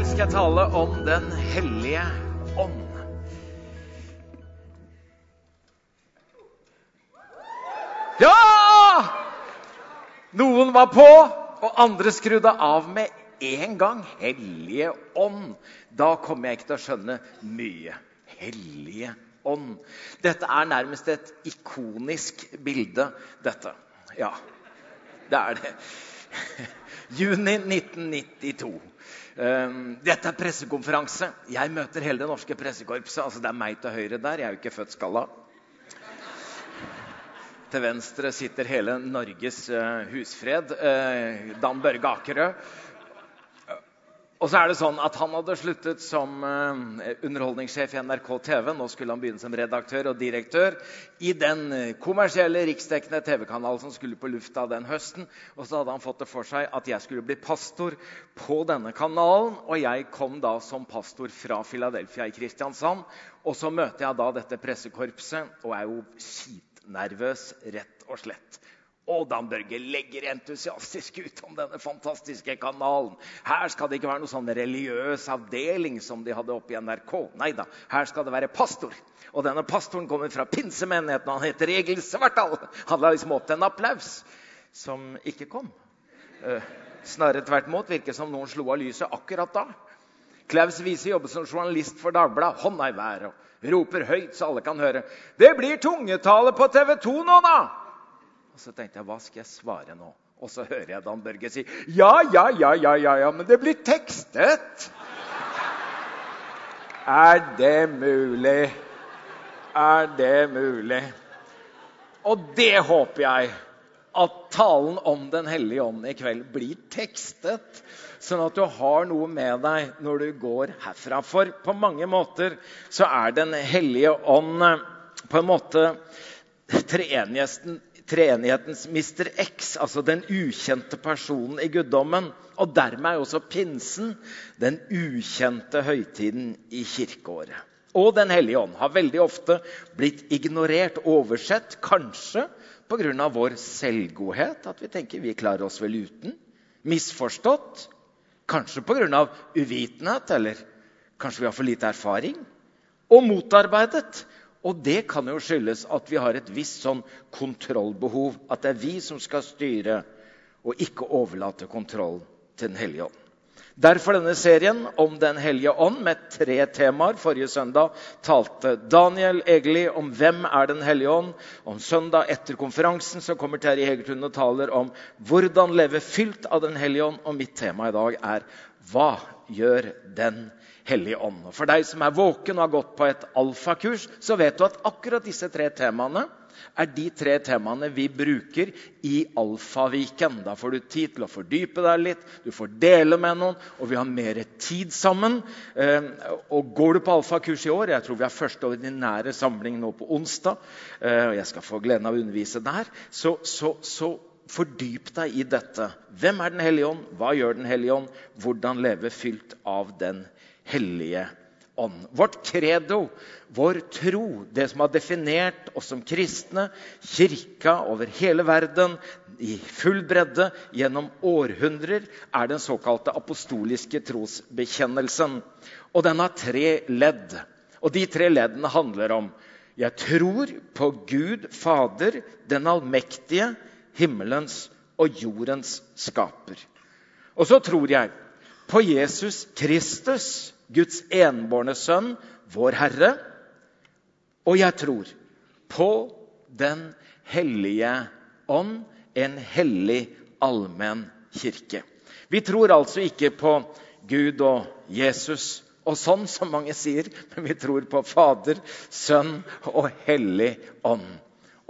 kveld skal jeg tale om Den hellige ånd. Ja! Noen var på, og andre skrudde av med en gang. Hellige ånd. Da kommer jeg ikke til å skjønne mye. Hellige ånd. Dette er nærmest et ikonisk bilde, dette. Ja, det er det. Juni 1992. Ehm, dette er pressekonferanse. Jeg møter hele det norske pressekorpset. altså Det er meg til høyre der. Jeg er jo ikke født skalla. Til venstre sitter hele Norges uh, husfred, uh, Dan Børge Akerø. Og så er det sånn at Han hadde sluttet som uh, underholdningssjef i NRK TV. Nå skulle han begynne som redaktør og direktør i den kommersielle riksdekkende TV-kanalen som skulle på lufta den høsten. Og så hadde han fått det for seg at jeg skulle bli pastor på denne kanalen. Og jeg kom da som pastor fra Philadelphia i Kristiansand. Og så møter jeg da dette pressekorpset og er jo skitnervøs, rett og slett. Og Dan Børge legger entusiastisk ut om denne fantastiske kanalen. Her skal det ikke være noe sånn religiøs avdeling som de hadde oppe i NRK. Nei da, her skal det være pastor. Og denne pastoren kommer fra pinsemenigheten, han heter Egil Svartdal. Han la liksom opp til en applaus som ikke kom. Uh, snarere tvert imot. Virker som noen slo av lyset akkurat da. Klaus Wiese jobber som journalist for Dagbladet. Hånda i været roper høyt så alle kan høre. 'Det blir tungetale på TV 2 nå, da!' Og Så tenkte jeg, hva skal jeg svare nå? Og så hører jeg Dan Børge si, 'Ja, ja, ja, ja, ja, ja, men det blir tekstet.' Er det mulig? Er det mulig? Og det håper jeg at talen om Den hellige ånd i kveld blir tekstet, sånn at du har noe med deg når du går herfra. For på mange måter så er Den hellige ånd eh, på en måte treenighetens Mr. X, altså den ukjente personen i guddommen. Og dermed er også pinsen den ukjente høytiden i kirkeåret. Og Den hellige ånd har veldig ofte blitt ignorert, oversett, kanskje pga. vår selvgodhet, at vi tenker vi klarer oss vel uten. Misforstått. Kanskje pga. uvitenhet, eller kanskje vi har for lite erfaring. Og motarbeidet. Og det kan jo skyldes at vi har et visst sånn kontrollbehov. At det er vi som skal styre, og ikke overlate kontroll til Den hellige ånd. Derfor denne serien om Den hellige ånd med tre temaer. Forrige søndag talte Daniel Egeli om hvem er Den hellige ånd. Om søndag etter konferansen så kommer Terje Hegertun og taler om hvordan leve fylt av Den hellige ånd. Og mitt tema i dag er hva gjør Den hellige ånd? Og for deg som er våken og har gått på et alfakurs, så vet du at akkurat disse tre temaene er de tre temaene vi bruker i Alfaviken. Da får du tid til å fordype deg litt, du får dele med noen, og vi har mer tid sammen. Eh, og Går du på alfakurs i år Jeg tror vi har første ordinære samling nå på onsdag. Eh, og jeg skal få gleden av å undervise der. Så, så, så fordyp deg i dette. Hvem er Den hellige ånd? Hva gjør Den hellige ånd? Hvordan leve fylt av Den hellige ånd? Vårt credo, vår tro, det som har definert oss som kristne, kirka over hele verden i full bredde gjennom århundrer, er den såkalte apostoliske trosbekjennelsen. Og den har tre ledd. Og de tre leddene handler om jeg tror på Gud Fader, den allmektige, himmelens og jordens skaper. Og så tror jeg på Jesus Kristus, Guds enbårne sønn, vår Herre. Og jeg tror på Den hellige ånd, en hellig allmenn kirke. Vi tror altså ikke på Gud og Jesus og sånn, som mange sier, men vi tror på Fader, Sønn og Hellig ånd.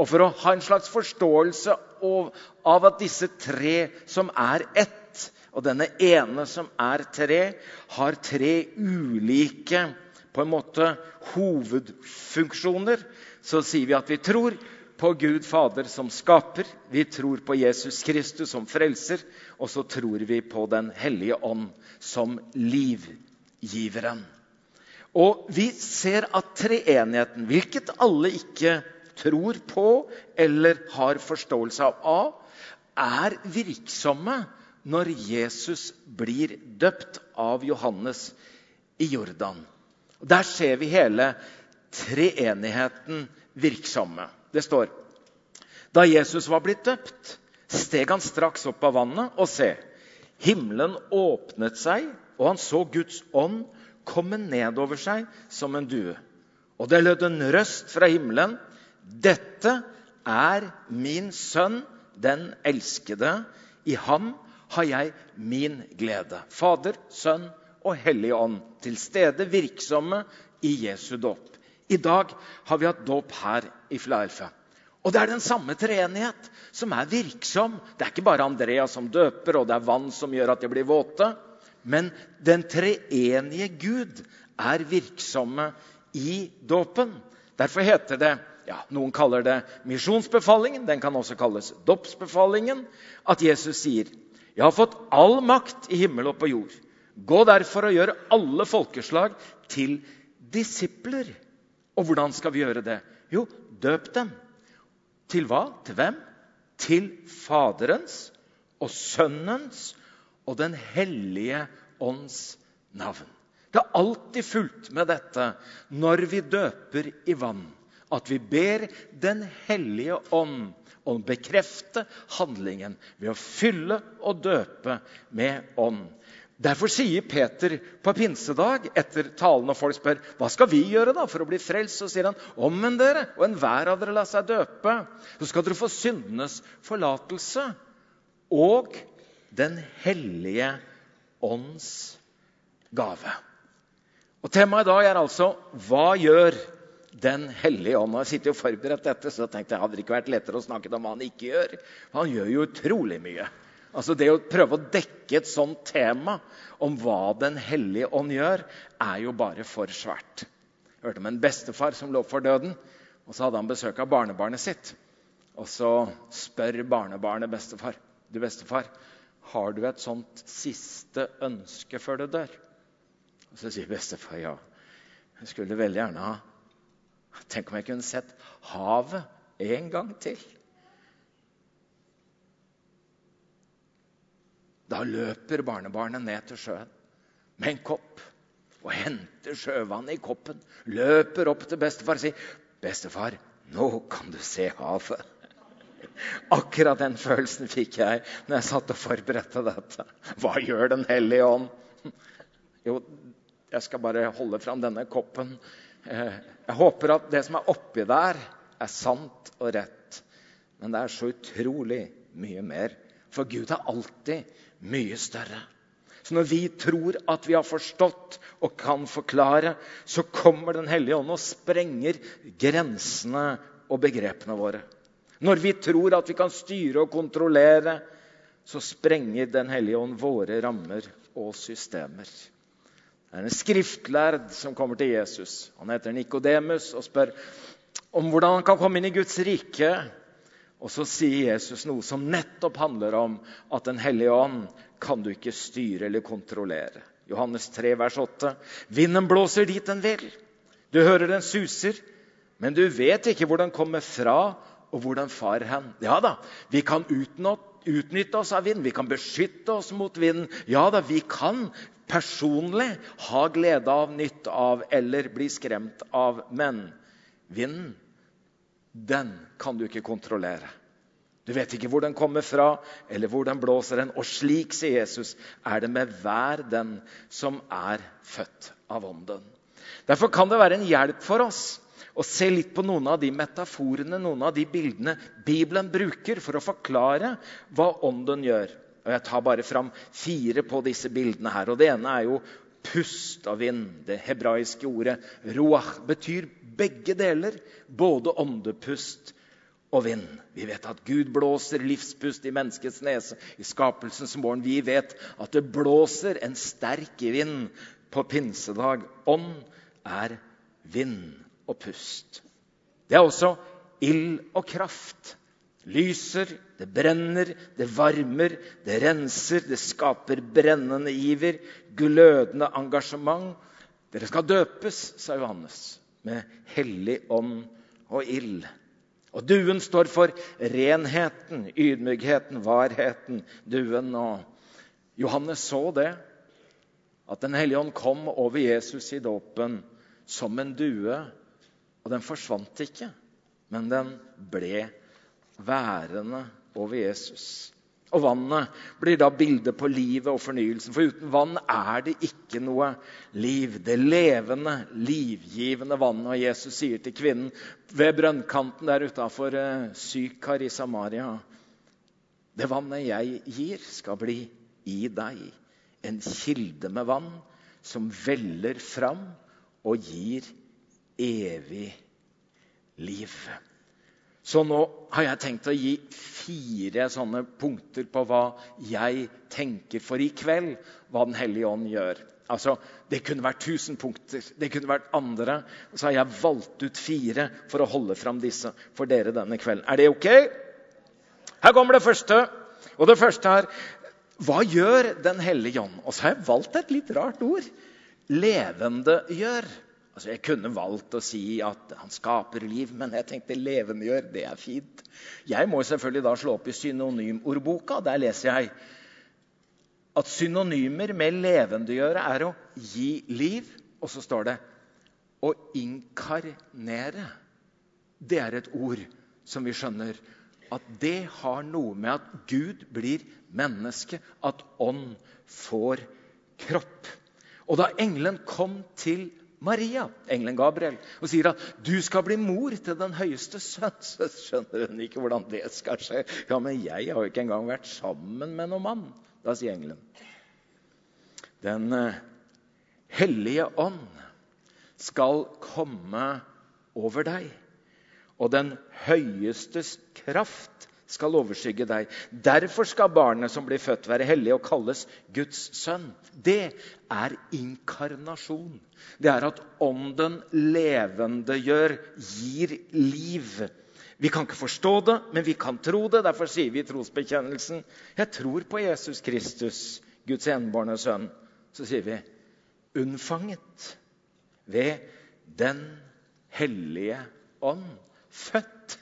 Og for å ha en slags forståelse av at disse tre som er ett, og denne ene som er tre, har tre ulike på en måte hovedfunksjoner. Så sier vi at vi tror på Gud Fader som skaper, vi tror på Jesus Kristus som frelser, og så tror vi på Den hellige ånd som livgiveren. Og vi ser at treenigheten, hvilket alle ikke tror på eller har forståelse av, er virksomme når Jesus blir døpt av Johannes i Jordan. Der ser vi hele treenigheten virksomme. Det står da Jesus var blitt døpt, steg han straks opp av vannet, og se, himmelen åpnet seg, og han så Guds ånd komme ned over seg som en due. Og det lød en røst fra himmelen. Dette er min sønn, den elskede. I ham har jeg min glede. Fader, Sønn og Hellig Ånd til stede, virksomme i Jesu dåp. I dag har vi hatt dåp her i Filadelfia. Og det er den samme treenighet som er virksom. Det er ikke bare Andreas som døper, og det er vann som gjør at de blir våte. Men den treenige Gud er virksomme i dåpen. Derfor heter det ja, Noen kaller det misjonsbefalingen, den kan også kalles dåpsbefalingen. At Jesus sier, 'Jeg har fått all makt i himmel og på jord.' 'Gå derfor og gjør alle folkeslag til disipler.' Og hvordan skal vi gjøre det? Jo, døp dem. Til hva? Til hvem? Til Faderens og Sønnens og Den hellige ånds navn. Det er alltid fulgt med dette når vi døper i vann, at vi ber Den hellige ånd å bekrefte handlingen ved å fylle og døpe med ånd. Derfor sier Peter på pinsedag etter talen og folk spør hva skal vi gjøre da for å bli frelst, så sier han omvend dere, og enhver av dere la seg døpe. Så skal dere få syndenes forlatelse og Den hellige ånds gave. Og Temaet i dag er altså hva gjør Den hellige ånd? Jeg sitter og forberedt dette, så tenkte jeg hadde det ikke vært lettere å snakke om hva han ikke gjør. Han gjør jo utrolig mye. Altså Det å prøve å dekke et sånt tema om hva Den hellige ånd gjør, er jo bare for svært. Jeg hørte om en bestefar som lå for døden. og Så hadde han besøk av barnebarnet sitt. Og så spør barnebarnet bestefar. Du, bestefar, har du et sånt siste ønske før du dør? Og Så sier bestefar ja. Jeg skulle veldig gjerne ha Tenk om jeg kunne sett havet en gang til. Da løper barnebarnet ned til sjøen med en kopp og henter sjøvannet i koppen. Løper opp til bestefar og sier, 'Bestefar, nå kan du se havet.' Akkurat den følelsen fikk jeg når jeg satt og forberedte dette. Hva gjør Den hellige ånd? Jo, jeg skal bare holde fram denne koppen. Jeg håper at det som er oppi der, er sant og rett. Men det er så utrolig mye mer. For Gud er alltid mye større. Så når vi tror at vi har forstått og kan forklare, så kommer Den hellige ånd og sprenger grensene og begrepene våre. Når vi tror at vi kan styre og kontrollere, så sprenger Den hellige ånd våre rammer og systemer. Det er en skriftlærd som kommer til Jesus. Han heter Nikodemus og spør om hvordan han kan komme inn i Guds rike. Og så sier Jesus noe som nettopp handler om at Den hellige ånd kan du ikke styre eller kontrollere. Johannes 3, vers 8. Vinden blåser dit den vil. Du hører den suser, men du vet ikke hvor den kommer fra, og hvor den farer hen. Ja da, vi kan utnytte oss av vind, vi kan beskytte oss mot vinden. Ja da, vi kan personlig ha glede av, nytt av eller bli skremt av. Men vinden den kan du ikke kontrollere. Du vet ikke hvor den kommer fra, eller hvor den blåser den. Og slik, sier Jesus, er det med hver den som er født av Ånden. Derfor kan det være en hjelp for oss å se litt på noen av de metaforene, noen av de bildene Bibelen bruker for å forklare hva Ånden gjør. Og Jeg tar bare fram fire på disse bildene her. og Det ene er jo pust av vind. Det hebraiske ordet roach betyr begge deler. Både åndepust og vind. Vi vet at Gud blåser livspust i menneskets nese i skapelsens morgen. Vi vet at det blåser en sterk vind på pinsedag. Ånd er vind og pust. Det er også ild og kraft lyser, det brenner, det varmer, det renser, det skaper brennende iver, glødende engasjement. Dere skal døpes, sa Johannes, med hellig ånd og ild. Og duen står for renheten, ydmykheten, varheten. Duen og Johannes så det, at Den hellige ånd kom over Jesus i dåpen som en due. Og den forsvant ikke, men den ble værende over Jesus. Og vannet blir da bildet på livet og fornyelsen. For uten vann er det ikke noe liv. Det levende, livgivende vannet. Og Jesus sier til kvinnen ved brønnkanten der utafor eh, Sykar i Samaria Det vannet jeg gir, skal bli i deg. En kilde med vann som veller fram og gir evig liv. Så nå har jeg tenkt å gi fire sånne punkter på hva jeg tenker for i kveld hva Den hellige ånd gjør. Altså, Det kunne vært 1000 punkter, det kunne vært andre. Så har jeg valgt ut fire for å holde fram disse for dere denne kvelden. Er det ok? Her kommer det første. Og det første er Hva gjør Den hellige ånd? Og så har jeg valgt et litt rart ord. Levende gjør. Altså, Jeg kunne valgt å si at han skaper liv, men jeg tenkte levendegjør. Det er fint. Jeg må selvfølgelig da slå opp i synonymordboka. Der leser jeg at synonymer med levendegjøre er å gi liv. Og så står det å inkarnere. Det er et ord som vi skjønner at det har noe med at Gud blir menneske, at ånd får kropp. Og da engelen kom til Maria, engelen Gabriel, og sier at 'du skal bli mor til den høyeste sønn', så skjønner hun ikke hvordan det skal skje. Ja, men jeg har jo ikke engang vært sammen med noen mann. Da sier engelen Den uh, hellige ånd skal komme over deg, og den høyestes kraft skal overskygge deg. Derfor skal barnet som blir født, være hellig og kalles Guds sønn. Det er inkarnasjon. Det er at ånden levendegjør, gir liv. Vi kan ikke forstå det, men vi kan tro det. Derfor sier vi i trosbekjennelsen jeg tror på Jesus Kristus, Guds enbårne sønn. Så sier vi unnfanget ved Den hellige ånd. Født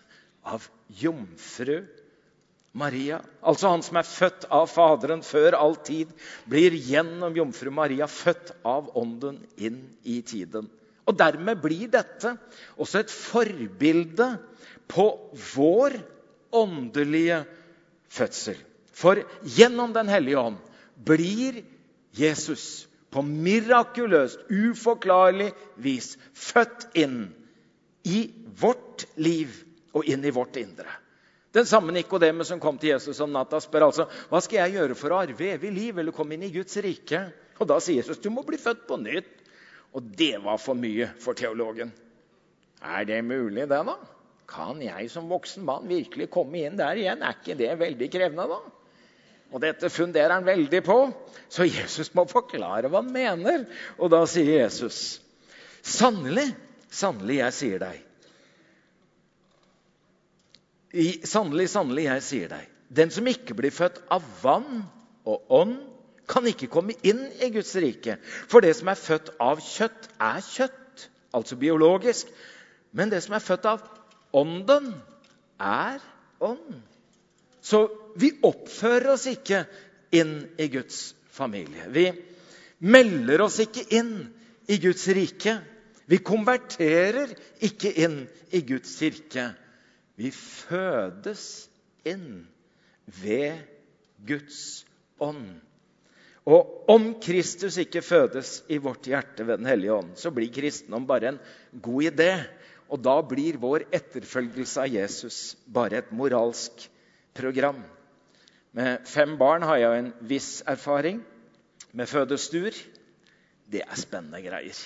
av jomfru Maria. Altså han som er født av Faderen før all tid, blir gjennom jomfru Maria født av Ånden inn i tiden. Og Dermed blir dette også et forbilde på vår åndelige fødsel. For gjennom Den hellige ånd blir Jesus på mirakuløst, uforklarlig vis født inn i vårt liv og inn i vårt indre. Den samme Nikodemus som kom til Jesus om natta, spør altså hva skal jeg gjøre for å arve evig liv eller komme inn i Guds rike. Og Da sier Jesus du må bli født på nytt. Og det var for mye for teologen. Er det mulig, det, da? Kan jeg som voksen mann virkelig komme inn der igjen? Er ikke det veldig krevende, da? Og dette funderer han veldig på, så Jesus må forklare hva han mener. Og da sier Jesus, sannelig, sannelig, jeg sier deg Sannelig, sannelig, jeg sier deg, den som ikke blir født av vann og ånd, kan ikke komme inn i Guds rike. For det som er født av kjøtt, er kjøtt, altså biologisk. Men det som er født av ånden, er ånd. Så vi oppfører oss ikke inn i Guds familie. Vi melder oss ikke inn i Guds rike. Vi konverterer ikke inn i Guds kirke. Vi fødes inn ved Guds ånd. Og om Kristus ikke fødes i vårt hjerte ved Den hellige ånd, så blir kristendom bare en god idé. Og da blir vår etterfølgelse av Jesus bare et moralsk program. Med fem barn har jeg en viss erfaring med fødestuer. Det er spennende greier.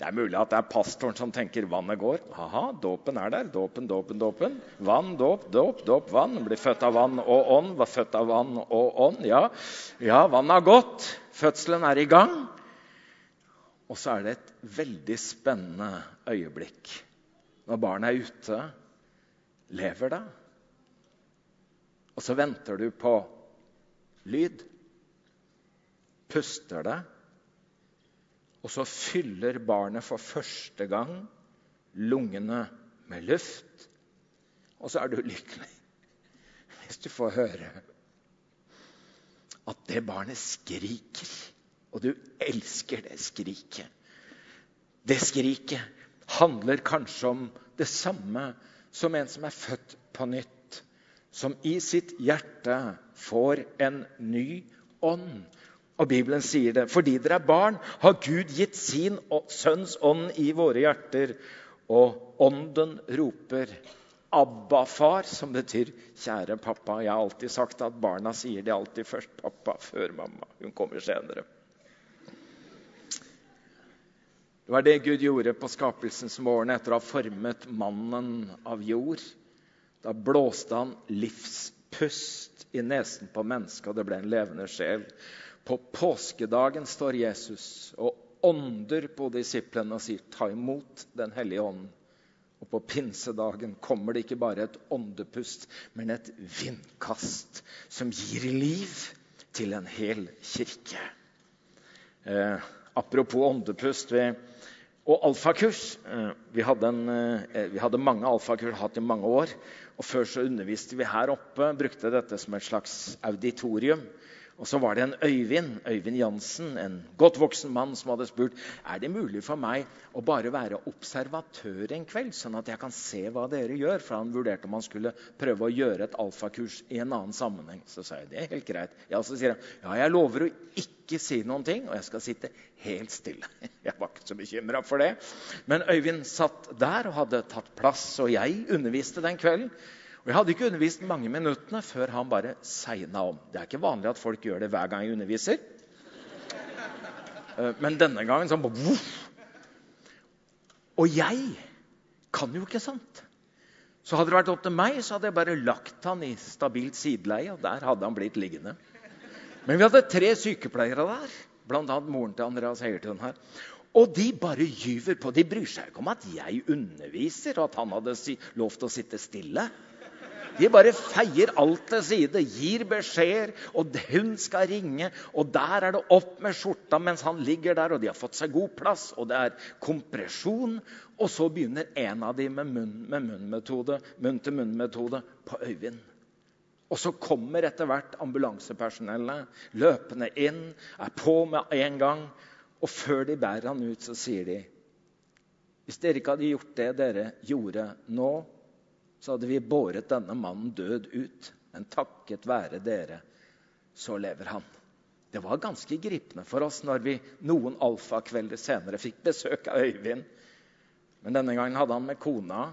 Det er mulig at det er pastoren som tenker vannet går. Aha, dåpen er der. Dåpen, dåpen, dåpen. Vann, dåp, dåp, dåp, vann. Blir født av vann og ånd. Var født av vann og ånd. Ja, ja vannet har gått. Fødselen er i gang. Og så er det et veldig spennende øyeblikk når barnet er ute. Lever det? Og så venter du på lyd. Puster det? Og så fyller barnet for første gang lungene med luft. Og så er du lykkelig hvis du får høre at det barnet skriker. Og du elsker det skriket. Det skriket handler kanskje om det samme som en som er født på nytt. Som i sitt hjerte får en ny ånd. Og Bibelen sier det. Fordi dere er barn, har Gud gitt sin sønns ånd i våre hjerter. Og ånden roper 'Abba, far', som betyr 'kjære pappa'. Jeg har alltid sagt at barna sier det alltid først 'pappa' før mamma. Hun kommer senere. Det var det Gud gjorde på skapelsens morgen etter å ha formet mannen av jord. Da blåste han livspust i nesen på mennesket, og det ble en levende sjel. På påskedagen står Jesus og ånder på disiplene og sier, 'Ta imot Den hellige ånd'. Og på pinsedagen kommer det ikke bare et åndepust, men et vindkast som gir liv til en hel kirke. Eh, apropos åndepust vi, og alfakurs. Eh, vi, hadde en, eh, vi, hadde mange alfakurs hatt i mange år. og Før så underviste vi her oppe, brukte dette som et slags auditorium. Og så var det en Øyvind Øyvind Jansen, en godt voksen mann, som hadde spurt er det mulig for meg å bare være observatør en kveld, sånn at jeg kan se hva dere gjør. For han vurderte om han skulle prøve å gjøre et alfakurs i en annen sammenheng. Så sa jeg det er helt greit. Ja, Så sier han ja, jeg lover å ikke si noen ting, og jeg skal sitte helt stille. Jeg var ikke så bekymra for det. Men Øyvind satt der og hadde tatt plass, og jeg underviste den kvelden. Og Jeg hadde ikke undervist mange minuttene før han bare segna om. Det er ikke vanlig at folk gjør det hver gang jeg underviser. Eh, men denne gangen sånn. Og jeg kan jo ikke sant. Så hadde det vært opp til meg, så hadde jeg bare lagt han i stabilt sideleie, og der hadde han blitt liggende. Men vi hadde tre sykepleiere der, bl.a. moren til Andreas Heiertun her. Og de bare gyver på. De bryr seg ikke om at jeg underviser, og at han hadde lov til å sitte stille. De bare feier alt til side, gir beskjeder, og hun skal ringe. Og der er det opp med skjorta mens han ligger der, og de har fått seg god plass. Og det er kompresjon. Og så begynner en av dem med munn-til-munn-metode munn på Øyvind. Og så kommer etter hvert ambulansepersonellet løpende inn, er på med en gang. Og før de bærer han ut, så sier de Hvis dere ikke hadde gjort det dere gjorde nå, så hadde vi båret denne mannen død ut. Men takket være dere, så lever han. Det var ganske gripende for oss når vi noen alfakvelder senere fikk besøk av Øyvind. Men denne gangen hadde han med kona,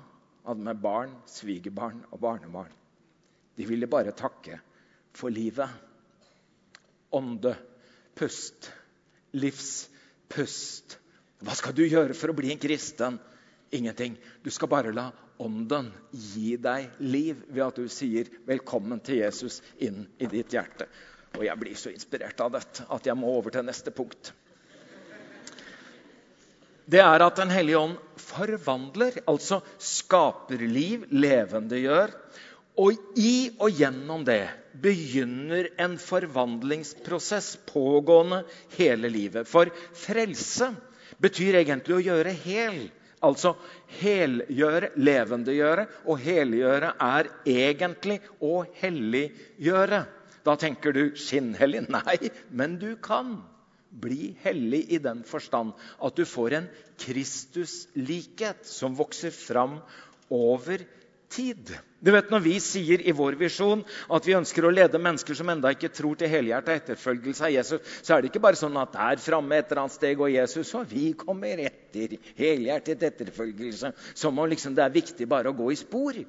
hadde med barn, svigerbarn og barnebarn. De ville bare takke for livet. Ånde, pust, livspust. Hva skal du gjøre for å bli en kristen? Ingenting. Du skal bare la Ånden gi deg liv ved at du sier 'velkommen til Jesus' inn i ditt hjerte. Og jeg blir så inspirert av dette at jeg må over til neste punkt. Det er at Den hellige ånd forvandler, altså skaper liv, levendegjør. Og i og gjennom det begynner en forvandlingsprosess pågående hele livet. For frelse betyr egentlig å gjøre hel. Altså helgjøre, levendegjøre. Og helgjøre er egentlig å helliggjøre. Da tenker du skinnhellig. Nei, men du kan bli hellig i den forstand at du får en Kristuslikhet som vokser fram over tid. Du vet Når vi sier i vår visjon at vi ønsker å lede mennesker som enda ikke tror til helhjertet etterfølgelse av Jesus, så er det ikke bare sånn at der framme et eller annet sted går Jesus, og vi kommer etter helhjertet etterfølgelse. Som om liksom det er viktig bare å gå i spor.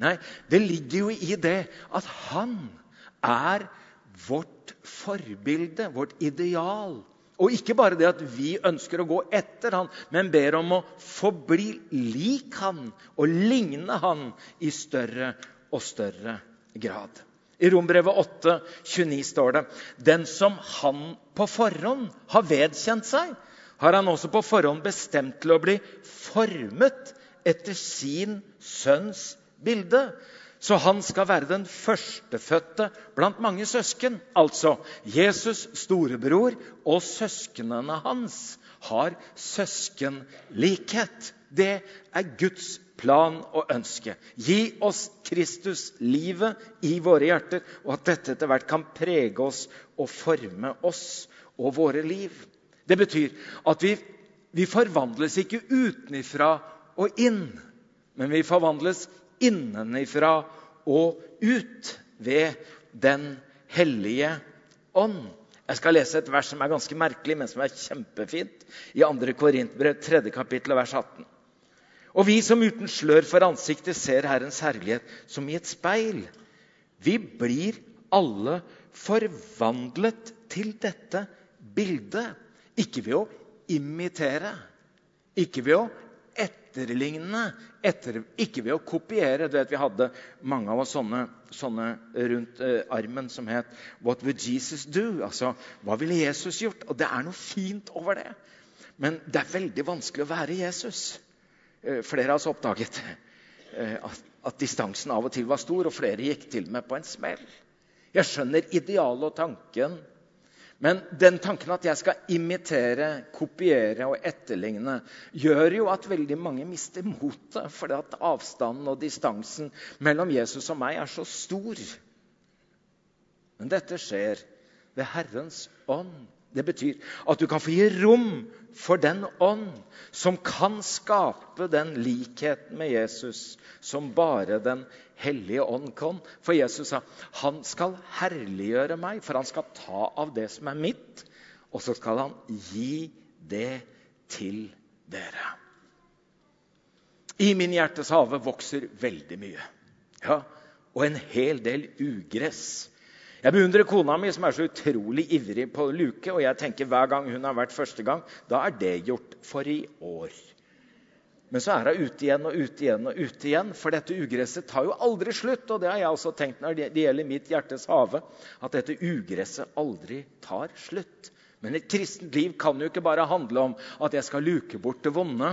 Nei, det ligger jo i det at han er vårt forbilde, vårt ideal. Og ikke bare det at vi ønsker å gå etter han, men ber om å forbli lik han og ligne han i større og større grad. I Rombrevet 8, 29 står det Den som han på forhånd har vedkjent seg, har han også på forhånd bestemt til å bli formet etter sin sønns bilde så han skal være den førstefødte blant mange søsken. Altså Jesus' storebror og søsknene hans har søskenlikhet. Det er Guds plan og ønske. Gi oss Kristus, livet, i våre hjerter, og at dette etter hvert kan prege oss og forme oss og våre liv. Det betyr at vi, vi forvandles ikke utenifra og inn, men vi forvandles innenifra og ut ved Den hellige ånd. Jeg skal lese et vers som er ganske merkelig, men som er kjempefint. I 2. Korintbrev 3. kapittel vers 18. Og vi som uten slør for ansiktet ser Herrens herlighet som i et speil, vi blir alle forvandlet til dette bildet. Ikke ved å imitere, ikke ved å etterligne, etter, ikke ved å kopiere. Du vet, Vi hadde mange av oss sånne, sånne rundt eh, armen som het 'What would Jesus do?' Altså, hva ville Jesus gjort? Og det er noe fint over det. Men det er veldig vanskelig å være Jesus. Eh, flere av oss oppdaget eh, at, at, distansen av og til var stor, og flere gikk til og med på en smell. Jeg skjønner idealet og tanken men den tanken at jeg skal imitere, kopiere og etterligne, gjør jo at veldig mange mister motet, fordi at avstanden og distansen mellom Jesus og meg er så stor. Men dette skjer ved Herrens ånd. Det betyr at du kan få gi rom for den ånd som kan skape den likheten med Jesus som bare Den hellige ånd kan. For Jesus sa han skal herliggjøre meg, for han skal ta av det som er mitt, og så skal han gi det til dere. I min hjertes hage vokser veldig mye. Ja, og en hel del ugress. Jeg beundrer kona mi, som er så utrolig ivrig på luke. Og jeg tenker hver gang hun har vært første gang, da er det gjort for i år. Men så er hun ute igjen og ute igjen og ute igjen, for dette ugresset tar jo aldri slutt. Og det har jeg også tenkt når det gjelder mitt hjertes hage, at dette ugresset aldri tar slutt. Men et kristent liv kan jo ikke bare handle om at jeg skal luke bort det vonde.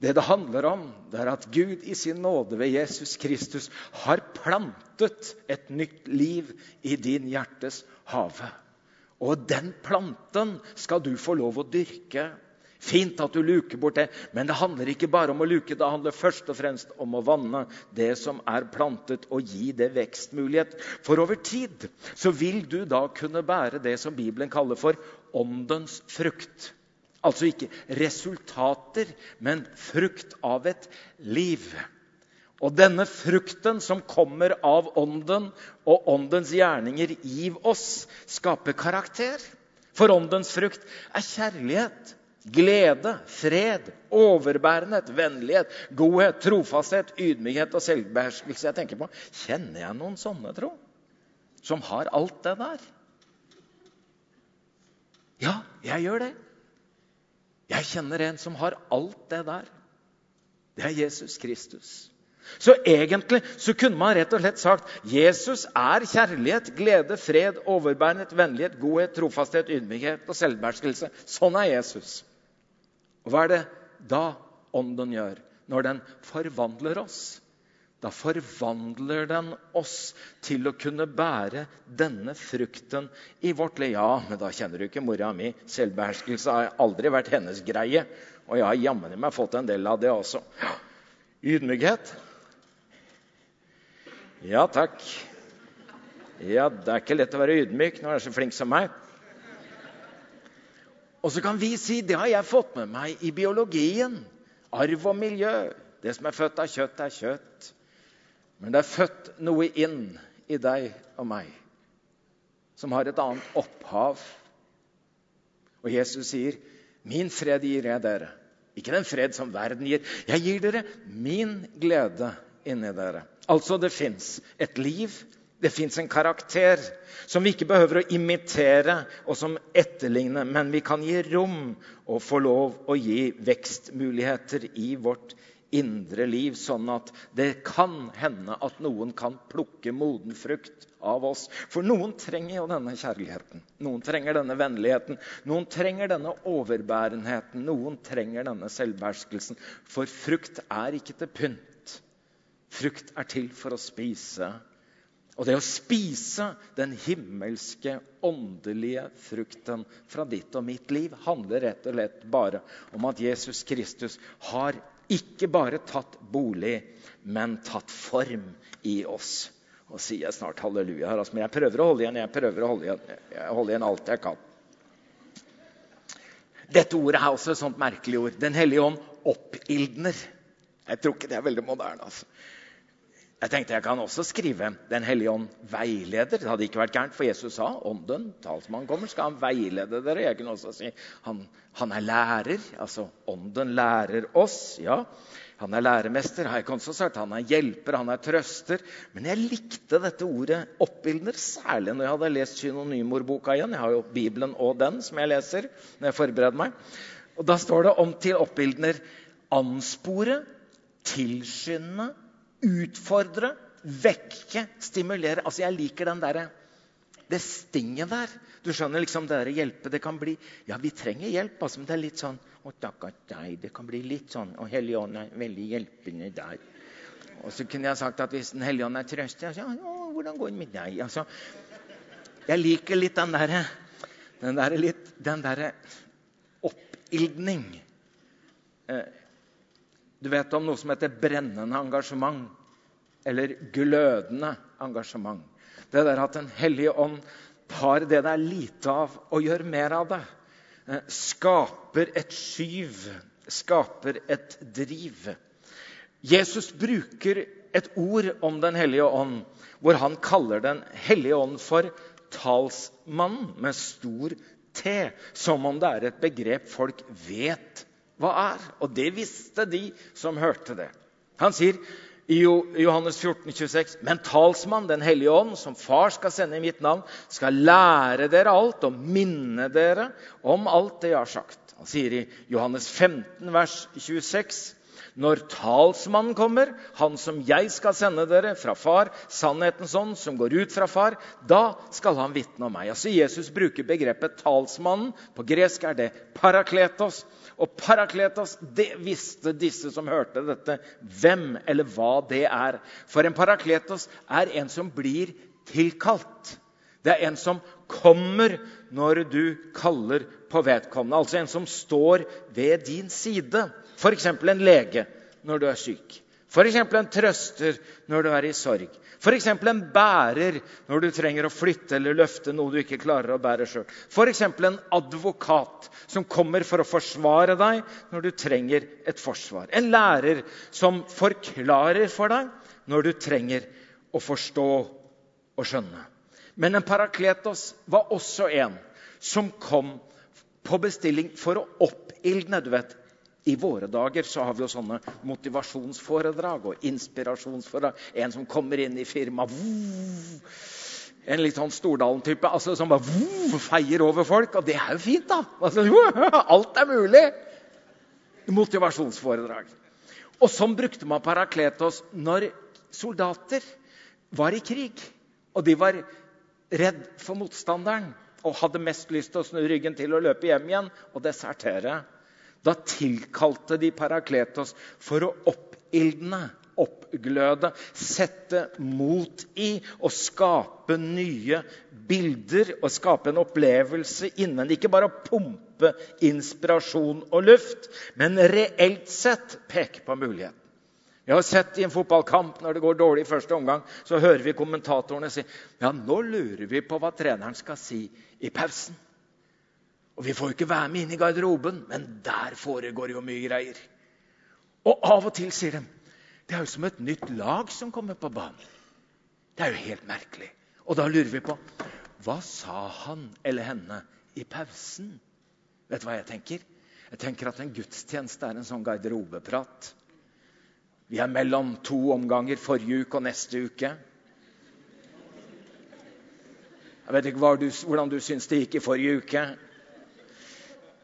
Det det handler om, det er at Gud i sin nåde ved Jesus Kristus har plantet et nytt liv i din hjertes hage. Og den planten skal du få lov å dyrke. Fint at du luker bort det, men det handler ikke bare om å luke. Det handler først og fremst om å vanne det som er plantet, og gi det vekstmulighet. For over tid så vil du da kunne bære det som Bibelen kaller for åndens frukt. Altså ikke resultater, men frukt av et liv. Og denne frukten som kommer av ånden og åndens gjerninger i oss, skaper karakter. For åndens frukt er kjærlighet, glede, fred, overbærenhet, vennlighet, godhet, trofasthet, ydmykhet og selvbeherskelse. Jeg tenker på, Kjenner jeg noen sånne, tro? Som har alt det der? Ja, jeg gjør det. Jeg kjenner en som har alt det der. Det er Jesus Kristus. Så egentlig så kunne man rett og slett sagt Jesus er kjærlighet, glede, fred, overbærenhet, vennlighet, godhet, trofasthet, ydmykhet og selvbeherskelse. Sånn er Jesus. Og hva er det da Ånden gjør når den forvandler oss? Da forvandler den oss til å kunne bære denne frukten i vårt liv. Ja, men da kjenner du ikke mora mi. Selvbeherskelse har aldri vært hennes greie. Og jeg har jammen meg fått en del av det også. Ydmykhet? Ja takk. Ja, det er ikke lett å være ydmyk når du er så flink som meg. Og så kan vi si det har jeg fått med meg i biologien. Arv og miljø. Det som er født av kjøtt, er kjøtt. Men det er født noe inn i deg og meg som har et annet opphav. Og Jesus sier, 'Min fred gir jeg dere.' Ikke den fred som verden gir. Jeg gir dere min glede inni dere. Altså, det fins et liv, det fins en karakter som vi ikke behøver å imitere og som etterligne, men vi kan gi rom og få lov å gi vekstmuligheter i vårt liv indre liv, sånn at det kan hende at noen kan plukke moden frukt av oss. For noen trenger jo denne kjærligheten, noen trenger denne vennligheten, noen trenger denne overbærenheten, noen trenger denne selvbeherskelsen. For frukt er ikke til pynt. Frukt er til for å spise. Og det å spise den himmelske, åndelige frukten fra ditt og mitt liv handler rett og slett bare om at Jesus Kristus har ikke bare tatt bolig, men tatt form i oss. Og sier jeg snart halleluja her, altså, men jeg prøver å holde igjen. Jeg prøver å holde igjen, jeg holder igjen alt jeg kan. Dette ordet er også et sånt merkelig ord. Den hellige ånd oppildner. Jeg tror ikke det er veldig moderne. altså. Jeg tenkte jeg kan også skrive 'Den hellige ånd veileder'. Det hadde ikke vært gærent, for Jesus sa 'Ånden, talsmannen kommer, skal han veilede dere'. Jeg kunne også si han, han er lærer. Altså ånden lærer oss. Ja, han er læremester. Jeg kan også sagt Han er hjelper, han er trøster. Men jeg likte dette ordet 'oppildner', særlig når jeg hadde lest synonymordboka igjen. Jeg har jo Bibelen og den som jeg leser når jeg forbereder meg. Og Da står det om til oppildner anspore, tilskynde utfordre, vekke, stimulere. Altså, Jeg liker den der, det stinget der. Du skjønner liksom det der hjelpe. Det kan bli Ja, vi trenger hjelp, altså, men det er litt sånn Å, takk at deg. Det kan bli litt sånn Og Hellige Ånd er veldig hjelpende der. Og så kunne jeg sagt at hvis Den hellige ånd er trøst, ja, å, Hvordan går det med deg? Altså, jeg liker litt den derre den der litt Den derre oppildning. Eh, du vet om noe som heter brennende engasjement. Eller glødende engasjement. Det der at Den hellige ånd tar det det er lite av, og gjør mer av det. Eh, skaper et skyv, skaper et driv. Jesus bruker et ord om Den hellige ånd, hvor han kaller Den hellige ånd for talsmannen med stor T. Som om det er et begrep folk vet hva er. Og det visste de som hørte det. Han sier i Johannes 14, 26, Men talsmann, Den hellige ånd, som far skal sende i mitt navn, skal lære dere alt og minne dere om alt det jeg har sagt. Han sier i Johannes 15, vers 26, når talsmannen kommer, han som jeg skal sende dere fra far, sannhetens ånd, som går ut fra far, da skal han vitne om meg. Altså Jesus bruker begrepet talsmannen. På gresk er det parakletos. Og parakletos, det visste disse som hørte dette, hvem eller hva det er. For en parakletos er en som blir tilkalt. Det er en som kommer når du kaller på vedkommende. Altså en som står ved din side. F.eks. en lege når du er syk. F.eks. en trøster når du er i sorg. F.eks. en bærer når du trenger å flytte eller løfte noe du ikke klarer å bære sjøl. F.eks. en advokat som kommer for å forsvare deg når du trenger et forsvar. En lærer som forklarer for deg når du trenger å forstå og skjønne. Men en parakletos var også en som kom på bestilling for å oppildne. du vet, i våre dager så har vi jo sånne motivasjonsforedrag og inspirasjonsforedrag. En som kommer inn i firmaet En litt sånn Stordalen-type altså, som bare feier over folk. Og det er jo fint, da! Altså, alt er mulig! Motivasjonsforedrag. Og sånn brukte man Parakletos når soldater var i krig. Og de var redd for motstanderen og hadde mest lyst til å snu ryggen til og løpe hjem igjen og desertere. Da tilkalte de Parakletos for å oppildne, oppgløde, sette mot i og skape nye bilder og skape en opplevelse innen. Ikke bare å pumpe inspirasjon og luft, men reelt sett peke på muligheten. Jeg har sett i en fotballkamp når det går dårlig i første omgang, så hører vi kommentatorene si ja, nå lurer vi på hva treneren skal si i pausen. Og Vi får jo ikke være med inn i garderoben, men der foregår jo mye greier. Og av og til sier de det er jo som et nytt lag som kommer på banen. Det er jo helt merkelig. Og da lurer vi på hva sa han eller henne i pausen? Vet du hva jeg tenker? Jeg tenker at en gudstjeneste er en sånn garderobeprat. Vi er mellom to omganger forrige uke og neste uke. Jeg vet ikke hvordan du syns det gikk i forrige uke.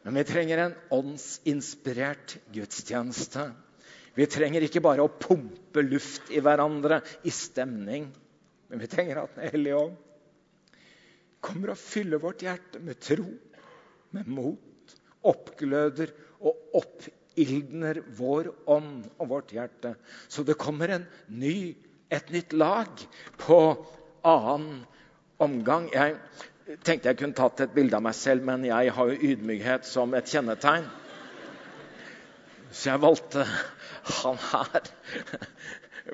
Men vi trenger en åndsinspirert gudstjeneste. Vi trenger ikke bare å pumpe luft i hverandre i stemning, men vi trenger at Den hellige ånd kommer og fyller vårt hjerte med tro, med mot, oppgløder og oppildner vår ånd og vårt hjerte. Så det kommer en ny, et nytt lag på annen omgang. Jeg tenkte jeg kunne tatt et bilde av meg selv, men jeg har jo ydmykhet som et kjennetegn. Så jeg valgte han her.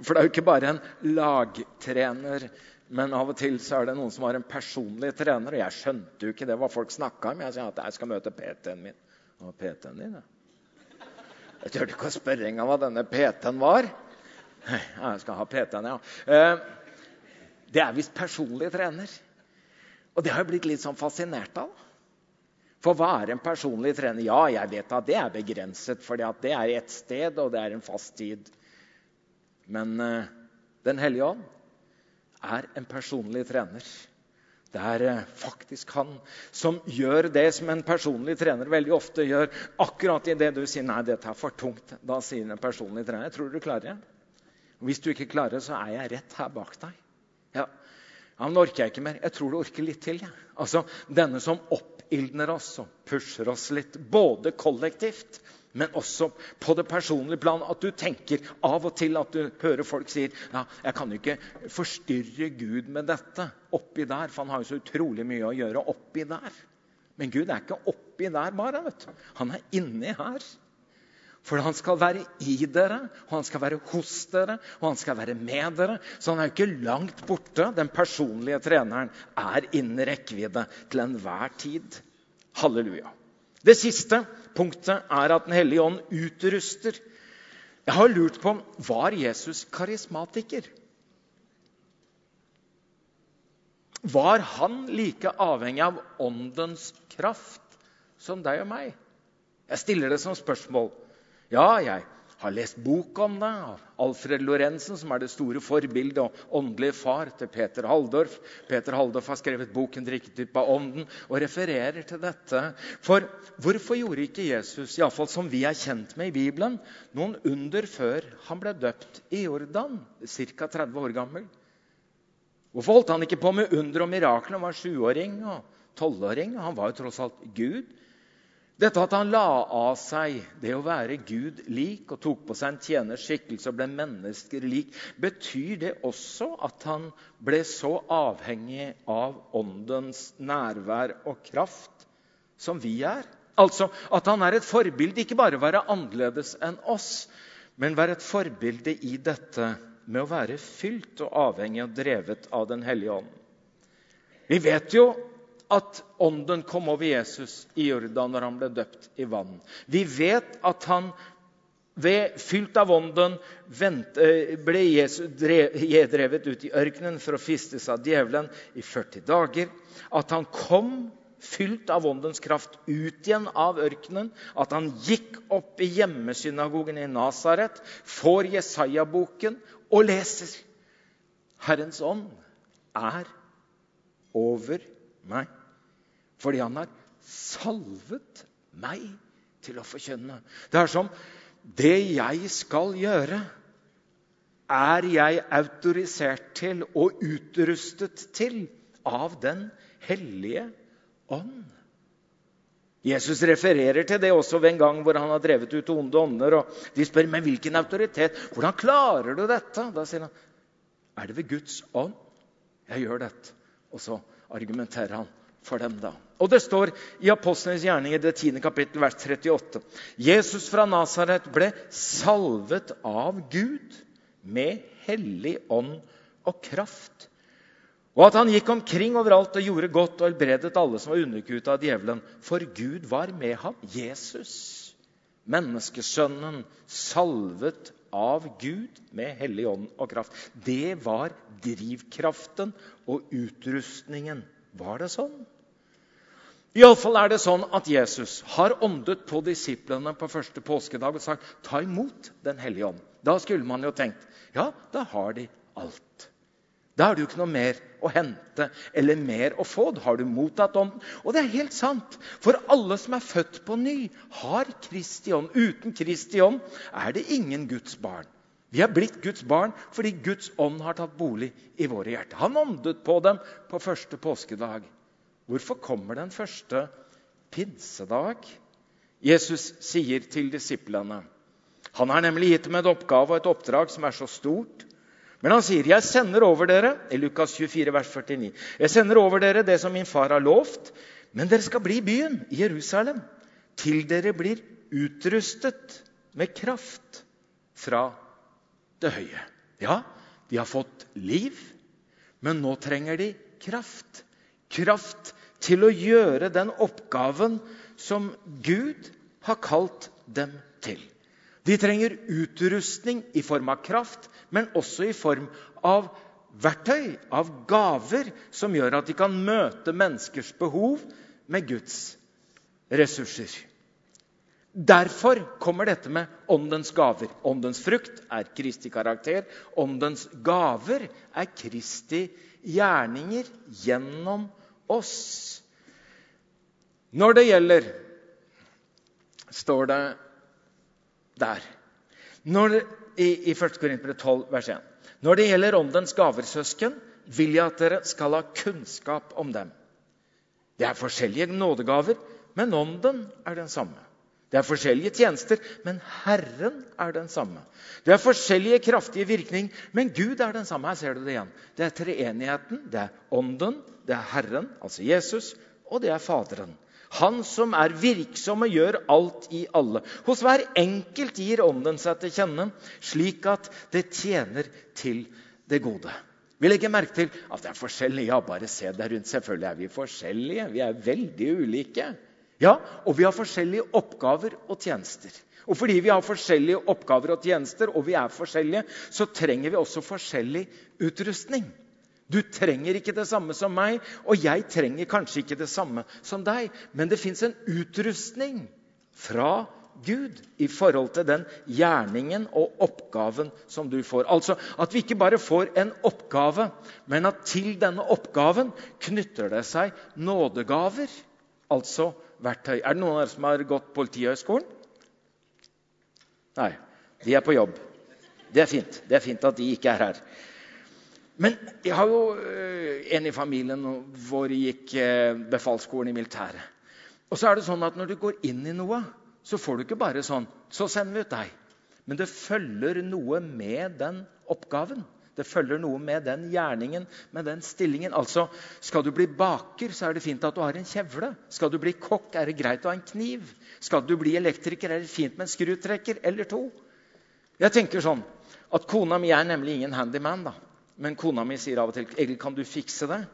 For det er jo ikke bare en lagtrener, men av og til så er det noen som har en personlig trener. Og jeg skjønte jo ikke det hva folk snakka om. Jeg sa at jeg skal møte PT-en min. Og PT-en din, ja. Jeg turte ikke å spørre engang hva denne PT-en var. Jeg skal ha PT-en, ja. Eh, det er visst personlig trener. Og det har jeg blitt litt sånn fascinert av. For hva er en personlig trener? Ja, jeg vet at det er begrenset, for det er ett sted, og det er en fast tid. Men uh, Den hellige ånd er en personlig trener. Det er uh, faktisk han som gjør det som en personlig trener veldig ofte gjør. Akkurat idet du sier 'nei, dette er for tungt', da sier en personlig trener 'jeg tror du klarer det'. Hvis du ikke klarer det, så er jeg rett her bak deg. Ja, ja men orker jeg ikke mer. Jeg tror du orker litt til. Ja. Altså, Denne som oppildner oss og pusher oss litt, både kollektivt men også på det personlige plan. At du tenker av og til at du hører folk sier ja, jeg kan jo ikke forstyrre Gud med dette oppi der, for han har jo så utrolig mye å gjøre oppi der. Men Gud er ikke oppi der bare. vet du. Han er inni her. For han skal være i dere, og han skal være hos dere, og han skal være med dere. Så han er jo ikke langt borte. Den personlige treneren er innen rekkevidde til enhver tid. Halleluja. Det siste punktet er at Den hellige ånd utruster. Jeg har lurt på var Jesus karismatiker. Var han like avhengig av åndens kraft som deg og meg? Jeg stiller det som spørsmål. Ja, jeg har lest bok om det av Alfred Lorentzen, som er det store forbildet og åndelige far til Peter Halldorf. Peter Halldorf har skrevet boken 'Drikketyp av ånden' og refererer til dette. For hvorfor gjorde ikke Jesus, iallfall som vi er kjent med i Bibelen, noen under før han ble døpt i Jordan, ca. 30 år gammel? Hvorfor holdt han ikke på med under og mirakler? Han var sjuåring og tolvåring. Han var jo tross alt Gud. Dette at han la av seg det å være Gud lik og tok på seg en tjeners skikkelse og ble mennesker lik, betyr det også at han ble så avhengig av Åndens nærvær og kraft som vi er? Altså at han er et forbilde, ikke bare være annerledes enn oss, men være et forbilde i dette med å være fylt og avhengig og drevet av Den hellige ånd. Vi vet jo at ånden kom over Jesus i Jordan når han ble døpt i vann. Vi vet at han ved, fylt av ånden eh, ble Jesus drevet ut i ørkenen for å fistes av djevelen i 40 dager. At han kom fylt av åndens kraft ut igjen av ørkenen. At han gikk opp i hjemmesynagogen i Nasaret, får Jesaja-boken og leser. Herrens ånd er over meg fordi han har salvet meg til å forkynne. Det er som det jeg skal gjøre, er jeg autorisert til og utrustet til av Den hellige ånd. Jesus refererer til det også ved en gang hvor han har drevet ut onde ånder. og De spør med hvilken autoritet. Hvordan klarer du dette? Da sier han, er det ved Guds ånd jeg gjør dette? Og så argumenterer han for dem da. Og det står i Apostlenes gjerninger, det 10. kapittel, vers 38. Jesus fra Nasaret ble salvet av Gud med hellig ånd og kraft. Og at han gikk omkring overalt og gjorde godt og helbredet alle som var underkuta av djevelen. For Gud var med ham. Jesus, menneskesønnen, salvet av Gud med hellig ånd og kraft. Det var drivkraften og utrustningen. Var det sånn? Iallfall er det sånn at Jesus har åndet på disiplene på første påskedag og sagt ta imot Den hellige ånd. Da skulle man jo tenkt ja, da har de alt. Da er det jo ikke noe mer å hente eller mer å få. Da har du mottatt ånden. Og det er helt sant. For alle som er født på ny, har Kristi ånd. Uten Kristi ånd er det ingen Guds barn. Vi er blitt Guds barn fordi Guds ånd har tatt bolig i våre hjerter. Han åndet på dem på første påskedag. Hvorfor kommer den første pinsedag? Jesus sier til disiplene Han har nemlig gitt dem en oppgave og et oppdrag som er så stort. Men han sier, 'Jeg sender over dere' i Lukas 24, vers 49, 'Jeg sender over dere det som min far har lovt.' 'Men dere skal bli i byen, i Jerusalem, til dere blir utrustet med kraft fra det høye. Ja, de har fått liv, men nå trenger de kraft. Kraft til å gjøre den oppgaven som Gud har kalt dem til. De trenger utrustning i form av kraft, men også i form av verktøy, av gaver, som gjør at de kan møte menneskers behov med Guds ressurser. Derfor kommer dette med åndens gaver. Åndens frukt er Kristi karakter. Åndens gaver er Kristi gjerninger gjennom oss. Når det gjelder står det der Når, i, i 1. Korinter 12, vers 1. Når det gjelder åndens gaver, søsken, vil jeg at dere skal ha kunnskap om dem. Det er forskjellige nådegaver, men ånden er den samme. Det er forskjellige tjenester, men Herren er den samme. Det er forskjellige kraftige virkning, men Gud er den samme. Her ser du det igjen. Det er treenigheten. Det er Ånden, det er Herren, altså Jesus, og det er Faderen. Han som er virksom og gjør alt i alle. Hos hver enkelt gir Ånden seg til kjenne, slik at det tjener til det gode. Vi legger merke til at det er forskjellig. Ja, bare se deg rundt. Selvfølgelig er vi forskjellige. Vi er veldig ulike. Ja, Og vi har forskjellige oppgaver og tjenester. Og fordi vi har forskjellige oppgaver og tjenester, og vi er forskjellige, så trenger vi også forskjellig utrustning. Du trenger ikke det samme som meg, og jeg trenger kanskje ikke det samme som deg. Men det fins en utrustning fra Gud i forhold til den gjerningen og oppgaven som du får. Altså at vi ikke bare får en oppgave, men at til denne oppgaven knytter det seg nådegaver, altså verktøy. Er det noen av dere som har gått Politihøgskolen? Nei. De er på jobb. Det er fint. Det er fint at de ikke er her. Men jeg har jo eh, en i familien hvor gikk eh, befalsskolen i militæret. Og så er det sånn at Når du går inn i noe, så får du ikke bare sånn Så sender vi ut deg. Men det følger noe med den oppgaven. Det følger noe med den gjerningen, med den stillingen. Altså, Skal du bli baker, så er det fint at du har en kjevle. Skal du bli kokk, er det greit å ha en kniv. Skal du bli elektriker, er det fint med en skrutrekker eller to. Jeg tenker sånn at Kona mi er nemlig ingen handyman. da. Men kona mi sier av og til 'Egil, kan du fikse det?'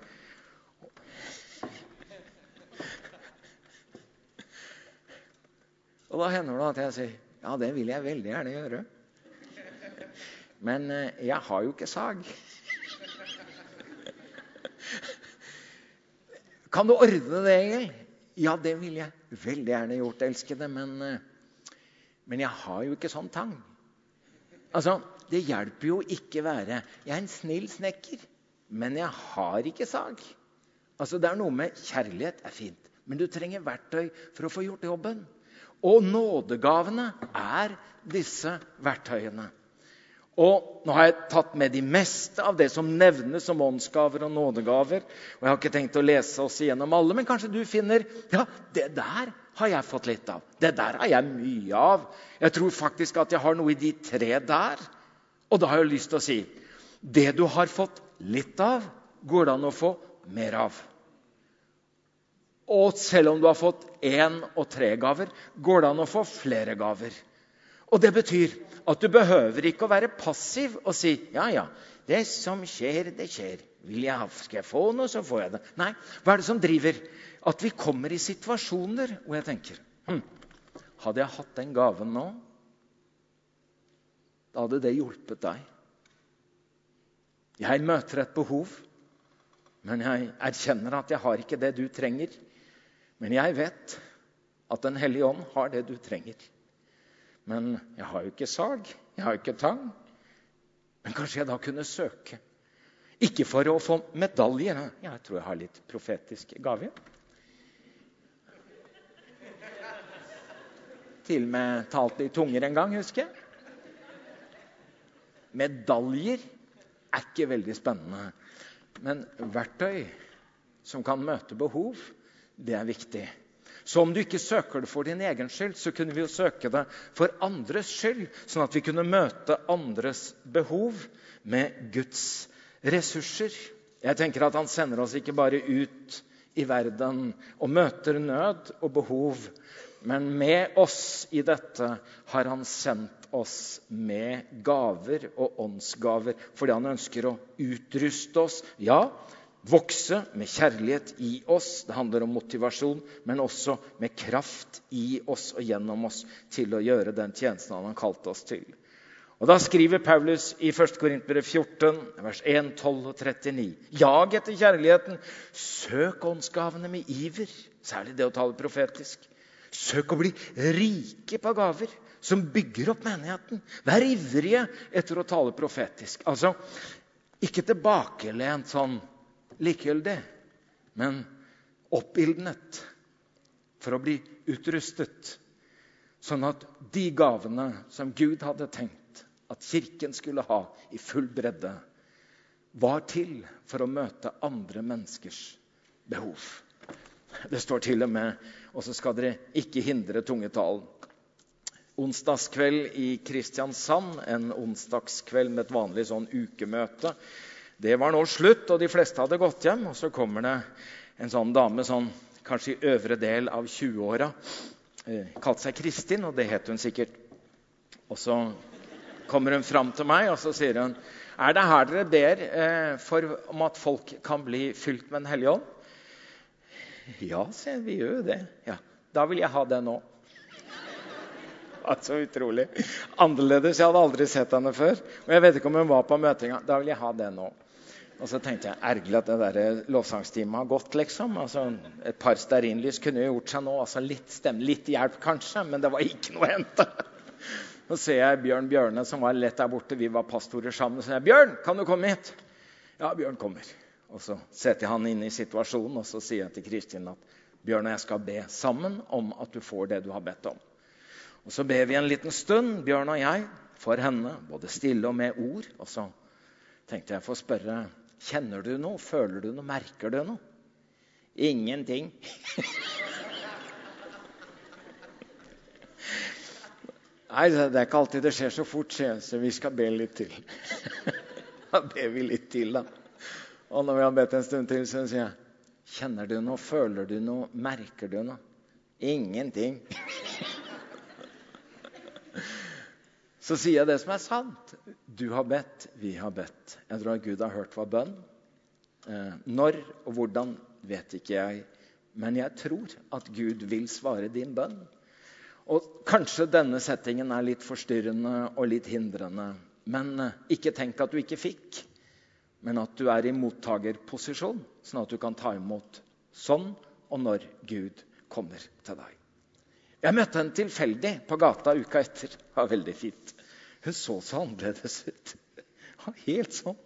Og da hender det at jeg sier 'Ja, det vil jeg veldig gjerne gjøre'. Men eh, jeg har jo ikke sag. Kan du ordne det, Egil? Ja, det vil jeg veldig gjerne gjort, elskede, men, eh, men jeg har jo ikke sånn tang. Altså, det hjelper jo ikke være Jeg er en snill snekker, men jeg har ikke sag. Altså, Det er noe med kjærlighet er fint, men du trenger verktøy for å få gjort jobben. Og nådegavene er disse verktøyene. Og Nå har jeg tatt med de meste av det som nevnes som åndsgaver og nådegaver. og Jeg har ikke tenkt å lese oss igjennom alle, men kanskje du finner ja, det der har jeg fått litt av. Det der har jeg mye av. Jeg tror faktisk at jeg har noe i de tre der. Og da har jeg lyst til å si det du har fått litt av, går det an å få mer av. Og selv om du har fått én og tre gaver, går det an å få flere gaver. Og Det betyr at du behøver ikke å være passiv og si ja, ja, det som skjer, det skjer. Vil jeg ha, skal jeg få noe, så får jeg det. Nei, hva er det som driver? At vi kommer i situasjoner hvor jeg tenker hm, Hadde jeg hatt den gaven nå, da hadde det hjulpet deg. Jeg møter et behov, men jeg erkjenner at jeg har ikke det du trenger. Men jeg vet at Den hellige ånd har det du trenger. Men jeg har jo ikke sag, jeg har jo ikke tang. Men kanskje jeg da kunne søke. Ikke for å få medalje. Jeg tror jeg har litt profetisk gave. Til og med talt i tunger en gang, husker jeg. Medaljer er ikke veldig spennende. Men verktøy som kan møte behov, det er viktig. Så om du ikke søker det for din egen skyld, så kunne vi jo søke det for andres skyld, sånn at vi kunne møte andres behov med Guds ressurser. Jeg tenker at Han sender oss ikke bare ut i verden og møter nød og behov, Men med oss i dette har han sendt oss med gaver og åndsgaver fordi han ønsker å utruste oss. Ja, vokse med kjærlighet i oss. Det handler om motivasjon, men også med kraft i oss og gjennom oss til å gjøre den tjenesten han har kalt oss til. Og Da skriver Paulus i 1. Korinterbrev 14, vers 1, 12 og 39.: Jag etter kjærligheten, søk åndsgavene med iver, særlig det å tale profetisk. Søk å bli rike på gaver som bygger opp menigheten. Vær ivrige etter å tale profetisk. Altså, ikke tilbakelent sånn likegyldig, men oppildnet for å bli utrustet. Sånn at de gavene som Gud hadde tenkt at Kirken skulle ha i full bredde, var til for å møte andre menneskers behov. Det står til og med og så skal dere ikke hindre tungetalen. Onsdagskveld i Kristiansand, en onsdagskveld med et vanlig sånn ukemøte. Det var nå slutt, og de fleste hadde gått hjem. Og så kommer det en sånn dame sånn, kanskje i øvre del av 20-åra. Eh, kalte seg Kristin, og det het hun sikkert. Og så kommer hun fram til meg og så sier hun, er det her dere ber eh, for, om at folk kan bli fylt med Den hellige ånd? Ja, sier vi gjør jo det. Ja, Da vil jeg ha det nå. Så utrolig. Annerledes. Jeg hadde aldri sett henne før. Og jeg vet ikke om hun var på møtet engang. Da vil jeg ha det nå. Og så tenkte jeg ergerlig at det der lovsangstimen har gått, liksom. Altså, et par stearinlys kunne jo gjort seg nå. Altså, litt stemme, litt hjelp kanskje, men det var ikke noe å hente. Så ser jeg Bjørn Bjørne, som var lett der borte. Vi var pastorer sammen. Så jeg, 'Bjørn, kan du komme hit?' Ja, Bjørn kommer. Og Så setter jeg han inn i situasjonen og så sier jeg til Kristin at Bjørn og jeg skal be sammen om at du får det du har bedt om. Og Så ber vi en liten stund, Bjørn og jeg, for henne, både stille og med ord. Og så tenkte jeg å spørre kjenner du noe, føler du noe, merker du noe. Ingenting. Nei, det er ikke alltid det skjer så fort, så vi skal be litt til. Da ber vi litt til, da. Og når vi har bedt en stund til, så sier jeg Kjenner du noe? Føler du noe? Merker du noe? Ingenting. så sier jeg det som er sant. Du har bedt, vi har bedt. Jeg tror at Gud har hørt vår bønn. Eh, når og hvordan vet ikke jeg, men jeg tror at Gud vil svare din bønn. Og Kanskje denne settingen er litt forstyrrende og litt hindrende. Men eh, ikke tenk at du ikke fikk men at du er i mottagerposisjon, sånn at du kan ta imot sånn og når Gud kommer til deg. Jeg møtte henne tilfeldig på gata uka etter. Det var veldig fint. Hun så så annerledes ut. Helt sånn.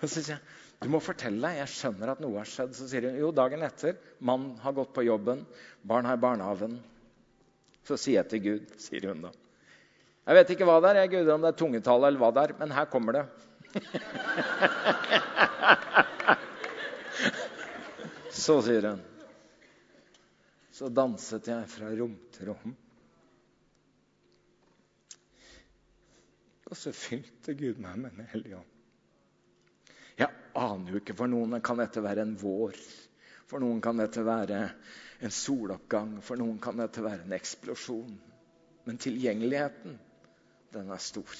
Og så sier jeg du må fortelle, deg. jeg skjønner at noe har skjedd. Så sier hun jo, dagen etter. Mannen har gått på jobben, barn har barnehaven.' Så sier jeg til Gud, sier hun da. Jeg vet ikke hva det er, jeg, Gud, om det er tungetale eller hva det er, men her kommer det. Så sier hun Så danset jeg fra rom til rom. Og så fylte Gud meg med Den hellige ånd. Jeg aner jo ikke. For noen kan dette være en vår. For noen kan dette være en soloppgang. For noen kan dette være en eksplosjon. Men tilgjengeligheten, den er stor.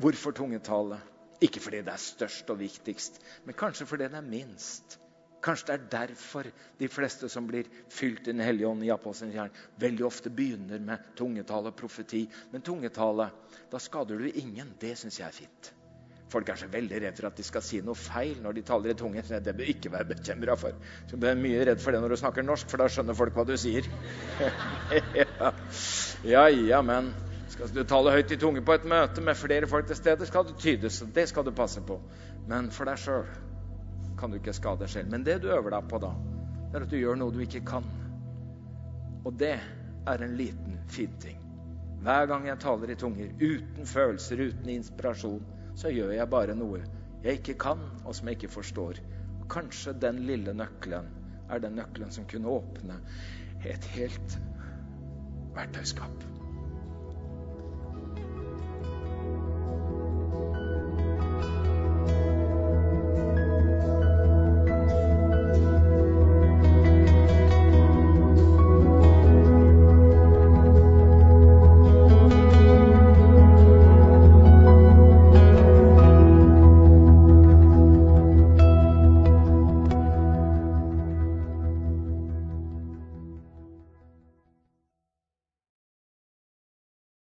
Hvorfor tungetale? Ikke fordi det er størst og viktigst, men kanskje fordi det er minst. Kanskje det er derfor de fleste som blir fylt i Den hellige ånd i apostelens gjerne, veldig ofte begynner med tungetale og profeti. Men tungetale, da skader du ingen. Det syns jeg er fint. Folk er så veldig redd for at de skal si noe feil når de taler i tunge. Det bør ikke være bekymra for. Du er mye redd for det når du snakker norsk, for da skjønner folk hva du sier. ja. ja, ja, men skal du tale høyt i tunge på et møte med flere folk til stede, skal du tydes. Det skal du passe på. Men for deg sjøl kan du ikke skade deg selv. Men det du øver deg på da, det er at du gjør noe du ikke kan. Og det er en liten, fin ting. Hver gang jeg taler i tunger, uten følelser, uten inspirasjon, så gjør jeg bare noe jeg ikke kan, og som jeg ikke forstår. Og kanskje den lille nøkkelen er den nøkkelen som kunne åpne et helt verktøyskap.